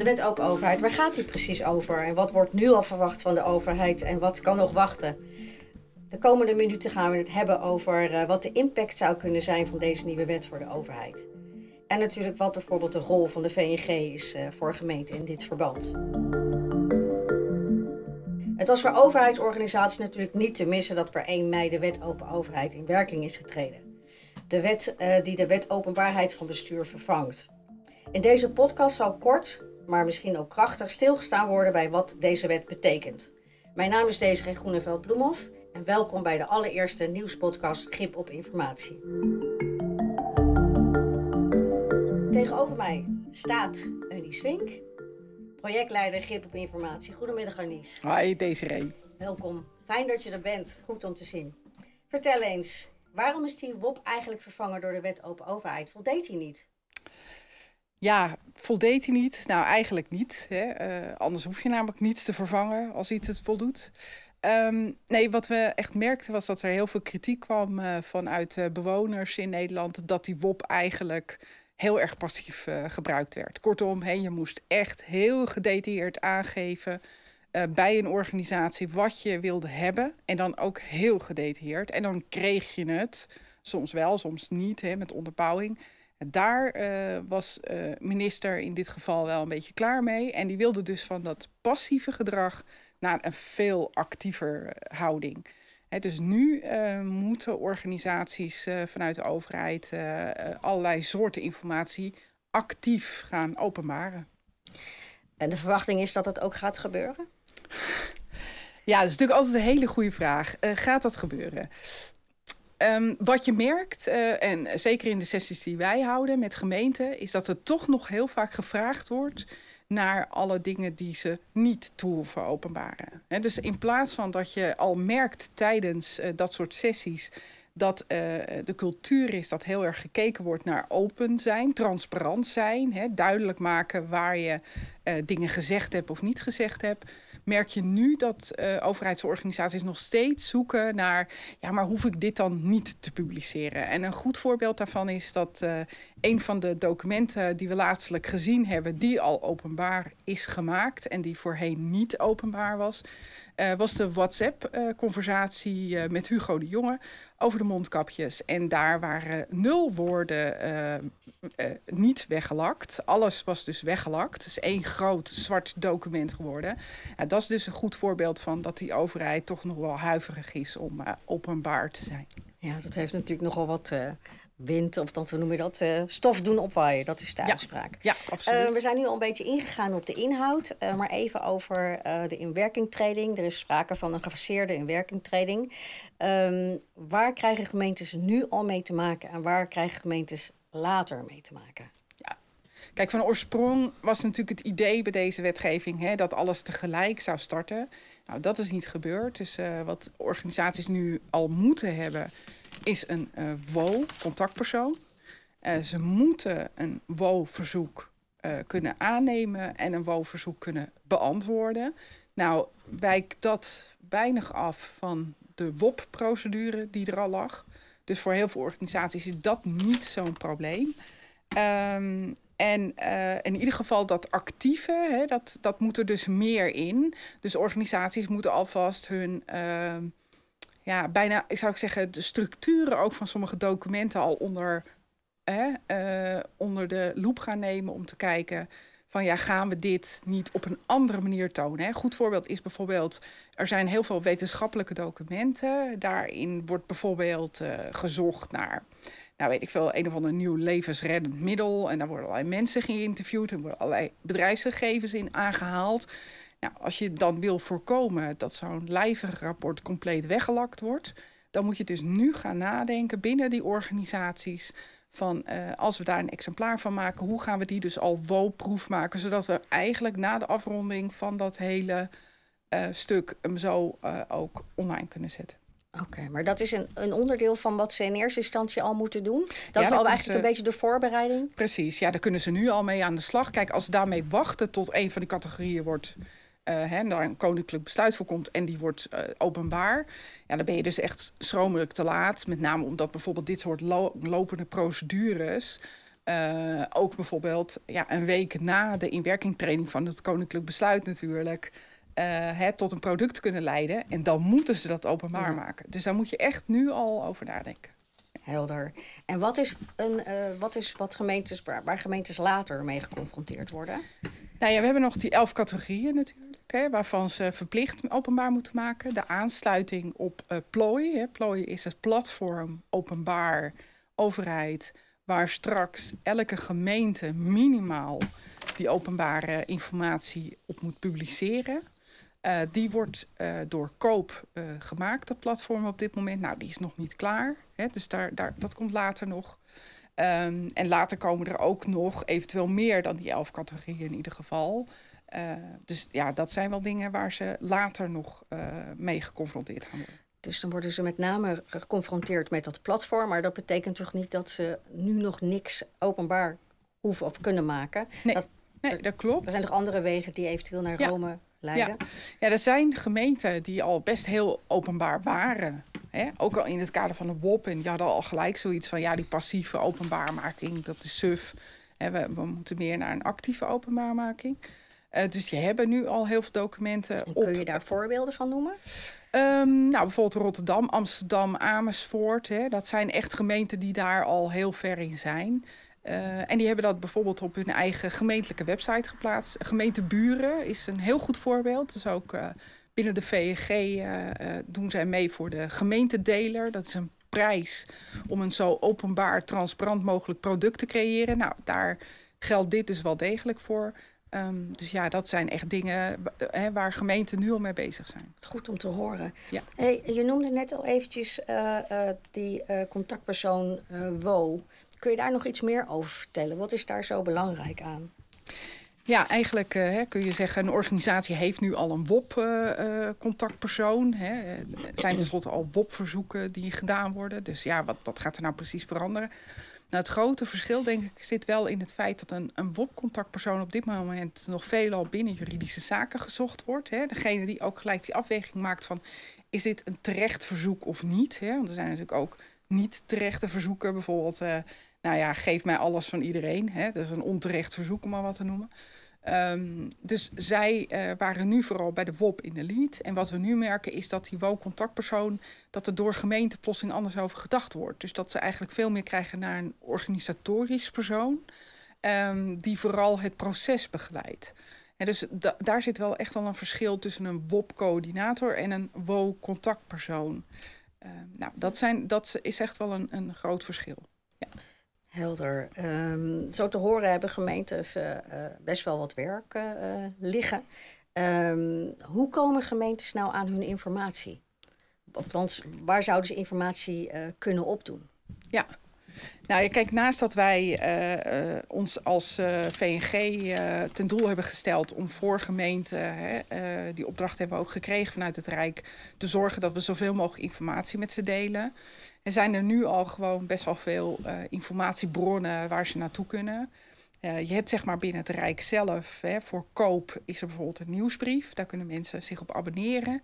De wet open overheid, waar gaat die precies over? En wat wordt nu al verwacht van de overheid en wat kan nog wachten? De komende minuten gaan we het hebben over uh, wat de impact zou kunnen zijn van deze nieuwe wet voor de overheid. En natuurlijk wat bijvoorbeeld de rol van de VNG is uh, voor gemeenten in dit verband. Het was voor overheidsorganisaties natuurlijk niet te missen dat per 1 mei de wet open overheid in werking is getreden. De wet uh, die de wet openbaarheid van bestuur vervangt. In deze podcast zal kort, maar misschien ook krachtig stilgestaan worden bij wat deze wet betekent. Mijn naam is Desiree Groeneveld-Bloemhoff en welkom bij de allereerste nieuwspodcast Grip op Informatie. Tegenover mij staat Eunice Swink, projectleider Grip op Informatie. Goedemiddag Eunice. Hoi Desiree. Welkom. Fijn dat je er bent. Goed om te zien. Vertel eens, waarom is die WOP eigenlijk vervangen door de wet open overheid? Voldeed hij niet? Ja, voldeed hij niet? Nou, eigenlijk niet. Hè. Uh, anders hoef je namelijk niets te vervangen als iets het voldoet. Um, nee, wat we echt merkten was dat er heel veel kritiek kwam uh, vanuit uh, bewoners in Nederland dat die WOP eigenlijk heel erg passief gebruikt werd. Kortom, he, je moest echt heel gedetailleerd aangeven bij een organisatie wat je wilde hebben en dan ook heel gedetailleerd. En dan kreeg je het, soms wel, soms niet, met onderbouwing. Daar was minister in dit geval wel een beetje klaar mee. En die wilde dus van dat passieve gedrag naar een veel actiever eh, houding. dus nu uh, moeten organisaties vanuit de overheid allerlei soorten informatie actief gaan openbaren. En de verwachting is dat het ook gaat gebeuren? Ja, dat is natuurlijk altijd een hele goede vraag. gaat dat gebeuren? Um, wat je merkt, en zeker in de sessies die wij houden met gemeenten, is dat er toch nog heel vaak gevraagd wordt naar alle dingen die ze niet toe hoeven openbaren. Dus in plaats van dat je al merkt tijdens uh, dat soort sessies dat uh, de cultuur is dat heel erg gekeken wordt naar open zijn, transparant zijn, duidelijk maken waar je dingen gezegd hebt of niet gezegd hebt merk je nu dat uh, overheidsorganisaties nog steeds zoeken naar, ja, maar hoef ik dit dan niet te publiceren? En een goed voorbeeld daarvan is dat uh, een van de documenten die we laatstelijk gezien hebben, die al openbaar is gemaakt en die voorheen niet openbaar was, uh, was de WhatsApp-conversatie met Hugo de Jonge over de mondkapjes. En daar waren nul woorden uh, uh, niet weggelakt. Alles was dus weggelakt. Het is één groot zwart document geworden. Dat is dus een goed voorbeeld van dat die overheid toch nog wel huiverig is om uh, openbaar te zijn. Ja, dat heeft natuurlijk nogal wat wind, of dan noem je dat, uh, stof doen opwaaien. Dat is de uitspraak. Ja, absoluut. Uh, we zijn nu al een beetje ingegaan op de inhoud, uh, maar even over de inwerkingtreding. Er is sprake van een gefaseerde inwerkingtreding. Um, waar krijgen gemeentes nu al mee te maken en waar krijgen gemeentes later mee te maken? Ja. Kijk, van oorsprong was natuurlijk het idee bij deze wetgeving hè, dat alles tegelijk zou starten. Nou, dat is niet gebeurd. Dus wat organisaties nu al moeten hebben, is een uh, WO-contactpersoon. Uh, ze moeten een WO-verzoek uh, kunnen aannemen en een WO-verzoek kunnen beantwoorden. Nou, wijkt dat weinig af van de WOP-procedure die er al lag. Dus voor heel veel organisaties is dat niet zo'n probleem. Um, en in ieder geval dat actieve, hè, dat, dat moet er dus meer in. Dus organisaties moeten alvast hun uh, ja, bijna, ik zou zeggen, de structuren ook van sommige documenten al onder, hè, uh, onder de loep gaan nemen om te kijken van ja, gaan we dit niet op een andere manier tonen? Een goed voorbeeld is bijvoorbeeld, er zijn heel veel wetenschappelijke documenten. Daarin wordt bijvoorbeeld uh, gezocht naar, nou weet ik veel, een of ander nieuw levensreddend middel. En daar worden allerlei mensen geïnterviewd en worden allerlei bedrijfsgegevens in aangehaald. Nou, als je dan wil voorkomen dat zo'n lijvig rapport compleet weggelakt wordt, dan moet je dus nu gaan nadenken binnen die organisaties van uh, als we daar een exemplaar van maken, hoe gaan we die dus al wo-proef maken, zodat we eigenlijk na de afronding van dat hele uh, stuk hem zo uh, ook online kunnen zetten. Oké, okay, maar dat is een, een onderdeel van wat ze in eerste instantie al moeten doen. Dat ja, is al eigenlijk ze, een beetje de voorbereiding. Precies, ja, daar kunnen ze nu al mee aan de slag. Kijk, als ze daarmee wachten tot een van die categorieën wordt uh, hè, daar een koninklijk besluit voor komt en die wordt uh, openbaar, ja, dan ben je dus echt schromelijk te laat. Met name omdat bijvoorbeeld dit soort lo lopende procedures Uh, ook bijvoorbeeld ja, een week na de inwerkingtraining van het Koninklijk Besluit natuurlijk. Hè, tot een product kunnen leiden. En dan moeten ze dat openbaar ja. maken. Dus daar moet je echt nu al over nadenken. Helder. En wat is, een, uh, wat, is wat gemeentes, waar, waar gemeentes later mee geconfronteerd worden? Nou ja, we hebben nog die elf categorieën natuurlijk. Waarvan ze verplicht openbaar moeten maken. De aansluiting op uh, Plooi. Hè. Plooi is het platform openbaar overheid waar straks elke gemeente minimaal die openbare informatie op moet publiceren. Uh, die wordt uh, door koop gemaakt, dat platform op dit moment. Nou, die is nog niet klaar. Hè, dus daar, daar, dat komt later nog. Um, en later komen er ook nog eventueel meer dan die elf categorieën in ieder geval. Dus ja, dat zijn wel dingen waar ze later nog mee geconfronteerd gaan worden. Dus dan worden ze met name geconfronteerd met dat platform. Maar dat betekent toch niet dat ze nu nog niks openbaar hoeven of kunnen maken? Nee, dat, nee, dat klopt. Er zijn nog andere wegen die eventueel naar Rome leiden? Ja. ja, er zijn gemeenten die al best heel openbaar waren. Hè? Ook al in het kader van de WOP. En die hadden al gelijk zoiets van... ja, die passieve openbaarmaking, dat is suf. Hè, we, we moeten meer naar een actieve openbaarmaking. Uh, dus je hebben nu al heel veel documenten en op. Kun je daar voorbeelden van noemen? Um, nou, bijvoorbeeld Rotterdam, Amsterdam, Amersfoort. Hè, dat zijn echt gemeenten die daar al heel ver in zijn. Uh, en die hebben dat bijvoorbeeld op hun eigen gemeentelijke website geplaatst. Gemeente Buren is een heel goed voorbeeld. Dus ook uh, binnen de uh, doen zij mee voor de gemeentedeler. Dat is een prijs om een zo openbaar, transparant mogelijk product te creëren. Nou, daar geldt dit dus wel degelijk voor. Um, dus ja, dat zijn echt dingen he, waar gemeenten nu al mee bezig zijn. Goed om te horen. Ja. Hey, je noemde net al eventjes uh, uh, die uh, contactpersoon WO. Kun je daar nog iets meer over vertellen? Wat is daar zo belangrijk aan? Ja, eigenlijk hè, kun je zeggen, een organisatie heeft nu al een WOP-contactpersoon. Er zijn tenslotte al WOP-verzoeken die gedaan worden. Dus ja, wat, wat gaat er nou precies veranderen? Nou, het grote verschil, denk ik, zit wel in het feit dat een, een WOP-contactpersoon op dit moment nog veelal binnen juridische zaken gezocht wordt. Hè. Degene die ook gelijk die afweging maakt van is dit een terecht verzoek of niet? Hè? Want er zijn natuurlijk ook niet terechte verzoeken. Bijvoorbeeld, uh, nou ja, geef mij alles van iedereen. Hè? Dat is een onterecht verzoek, om maar wat te noemen. Um, dus zij uh, waren nu vooral bij de WOP in de lead. En wat we nu merken is dat die WO-contactpersoon... dat er door gemeente plotseling anders over gedacht wordt. Dus dat ze eigenlijk veel meer krijgen naar een organisatorisch persoon... Um, die vooral het proces begeleidt. En dus da daar zit wel echt wel een verschil tussen een WOP-coördinator... en een WO-contactpersoon. Uh, nou, dat, zijn, dat is echt wel een, een groot verschil. Ja. Helder. Um, zo te horen hebben gemeentes uh, uh, best wel wat werk uh, liggen. Um, hoe komen gemeentes nou aan hun informatie? Althans, waar zouden ze informatie kunnen opdoen? Ja, nou, kijk, naast dat wij uh, uh, ons als uh, VNG ten doel hebben gesteld om voor gemeenten, die opdracht hebben we ook gekregen vanuit het Rijk, te zorgen dat we zoveel mogelijk informatie met ze delen. Er zijn er nu al gewoon best wel veel informatiebronnen waar ze naartoe kunnen. je hebt zeg maar binnen het Rijk zelf, hè, voor koop is er bijvoorbeeld een nieuwsbrief. Daar kunnen mensen zich op abonneren.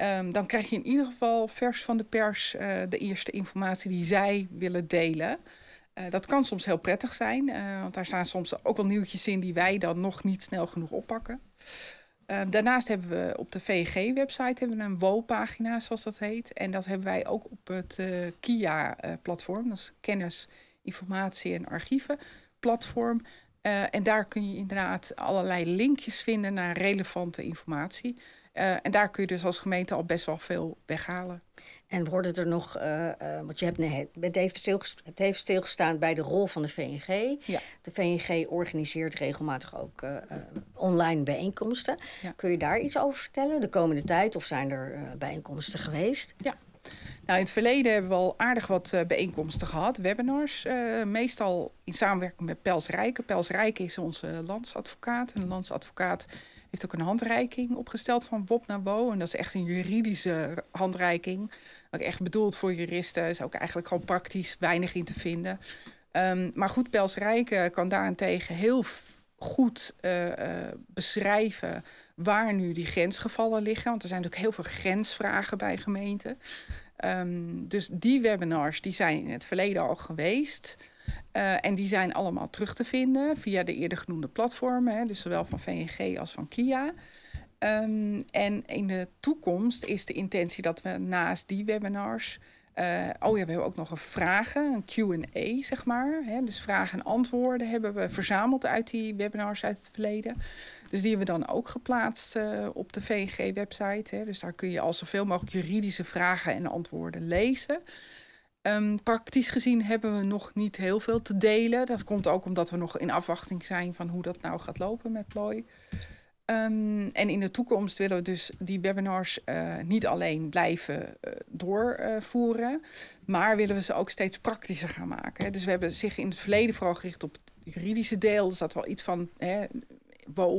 Um, dan krijg je in ieder geval vers van de pers uh, de eerste informatie die zij willen delen. Uh, dat kan soms heel prettig zijn, uh, want daar staan soms ook wel nieuwtjes in die wij dan nog niet snel genoeg oppakken. daarnaast hebben we op de we een WO-pagina, zoals dat heet. En dat hebben wij ook op het KIA-platform, dat is Kennis, Informatie en Archieven platform. en daar kun je inderdaad allerlei linkjes vinden naar relevante informatie. Uh, en daar kun je dus als gemeente al best wel veel weghalen. En worden er nog, uh, uh, want je hebt, nee, bent even, stilgest hebt even stilgestaan bij de rol van de VNG. Ja. De VNG organiseert regelmatig ook online bijeenkomsten. Ja. Kun je daar iets over vertellen de komende tijd? Of zijn er bijeenkomsten geweest? Ja. Nou, in het verleden hebben we al aardig wat bijeenkomsten gehad, webinars. Uh, meestal in samenwerking met Pels Rijken. Pels Rijken is onze landsadvocaat. En de landsadvocaat heeft ook een handreiking opgesteld van WOP naar WO. En dat is echt een juridische handreiking. Ook echt bedoeld voor juristen. Is ook eigenlijk gewoon praktisch weinig in te vinden. Um, maar goed, Pels Rijken kan daarentegen heel goed uh, uh, beschrijven waar nu die grensgevallen liggen. Want er zijn natuurlijk heel veel grensvragen bij gemeenten. Um, dus die webinars die zijn in het verleden al geweest. Uh, en die zijn allemaal terug te vinden via de eerder genoemde platformen, hè, dus zowel van VNG als van Kia. Um, en in de toekomst is de intentie dat we naast die webinars uh, oh ja, we hebben ook nog een vragen, een QA, zeg maar. Hè? Dus vragen en antwoorden hebben we verzameld uit die webinars uit het verleden. Dus die hebben we dan ook geplaatst uh, op de VNG-website. Dus daar kun je al zoveel mogelijk juridische vragen en antwoorden lezen. Um, praktisch gezien hebben we nog niet heel veel te delen. Dat komt ook omdat we nog in afwachting zijn van hoe dat nou gaat lopen met Plooi. Um, en in de toekomst willen we dus die webinars uh, niet alleen blijven uh, doorvoeren, maar willen we ze ook steeds praktischer gaan maken. Dus we hebben zich in het verleden vooral gericht op het juridische deel. Dus dat wel iets van hè,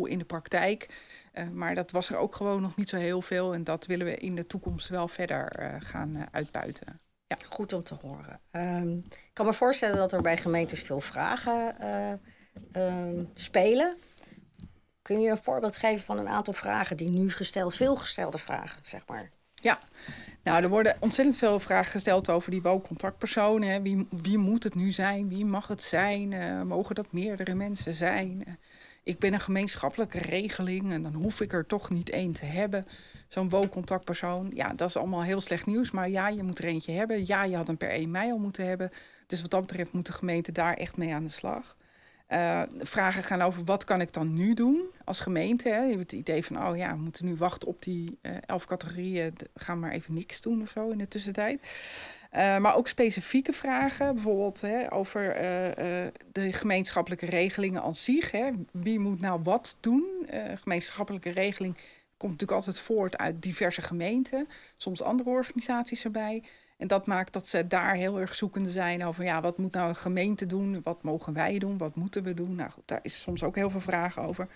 in de praktijk. Uh, maar dat was er ook gewoon nog niet zo heel veel. En dat willen we in de toekomst wel verder gaan uitbuiten. Ja. Goed om te horen. Um, ik kan me voorstellen dat er bij gemeentes veel vragen um, spelen. Kun je een voorbeeld geven van een aantal vragen die nu gesteld, veel gestelde vragen, zeg maar? Ja, nou, er worden ontzettend veel vragen gesteld over die wooncontactpersonen. Wie, wie moet het nu zijn? Wie mag het zijn? Uh, mogen dat meerdere mensen zijn? Ik ben een gemeenschappelijke regeling en dan hoef ik er toch niet één te hebben. Zo'n wooncontactpersoon. Ja, dat is allemaal heel slecht nieuws. Maar ja, je moet er eentje hebben. Ja, je had een per 1 mei al moeten hebben. Dus wat dat betreft moet de gemeente daar echt mee aan de slag. Uh, vragen gaan over wat kan ik dan nu doen als gemeente. Hè? Je hebt het idee van, oh ja, we moeten nu wachten op die uh, elf categorieën. Gaan maar even niks doen of zo in de tussentijd. Uh, maar ook specifieke vragen, bijvoorbeeld hè, over de gemeenschappelijke regelingen aan zich. Hè? Wie moet nou wat doen? gemeenschappelijke regeling komt natuurlijk altijd voort uit diverse gemeenten, soms andere organisaties erbij. En dat maakt dat ze daar heel erg zoekende zijn over ja, wat moet nou een gemeente doen? Wat mogen wij doen? Wat moeten we doen? Nou goed, daar is soms ook heel veel vragen over.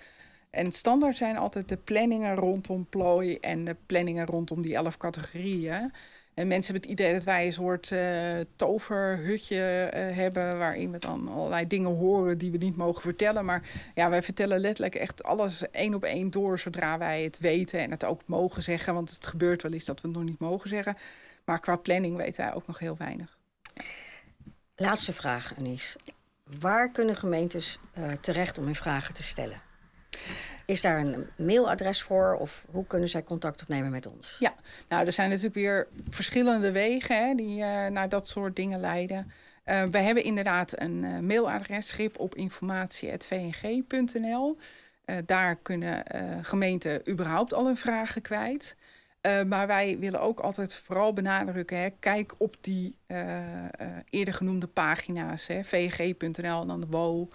En standaard zijn altijd de planningen rondom plooi en de planningen rondom die elf categorieën. En mensen hebben het idee dat wij een soort uh, toverhutje uh, hebben waarin we dan allerlei dingen horen die we niet mogen vertellen. Maar ja, wij vertellen letterlijk echt alles één op één door zodra wij het weten en het ook mogen zeggen. Want het gebeurt wel eens dat we het nog niet mogen zeggen. Maar qua planning weten wij ook nog heel weinig. Laatste vraag, Anis. Waar kunnen gemeentes uh, terecht om hun vragen te stellen? Is daar een mailadres voor of hoe kunnen zij contact opnemen met ons? Ja, nou, er zijn natuurlijk weer verschillende wegen hè, die uh, naar dat soort dingen leiden. Uh, we hebben inderdaad een uh, mailadres, schip op informatie.vng.nl. daar kunnen gemeenten überhaupt al hun vragen kwijt. Maar wij willen ook altijd vooral benadrukken: hè, kijk op die eerder genoemde pagina's, vg.nl en dan de WO,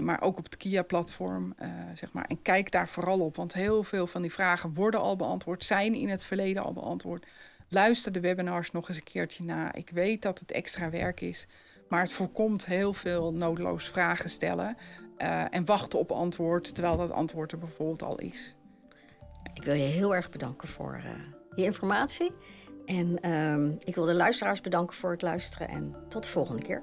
maar ook op het KIA-platform. zeg maar. En kijk daar vooral op, want heel veel van die vragen worden al beantwoord, zijn in het verleden al beantwoord. Luister de webinars nog eens een keertje na. Ik weet dat het extra werk is, maar het voorkomt heel veel noodloos vragen stellen en wachten op antwoord, terwijl dat antwoord er bijvoorbeeld al is. Ik wil je heel erg bedanken voor je informatie. En uh, ik wil de luisteraars bedanken voor het luisteren. En tot de volgende keer.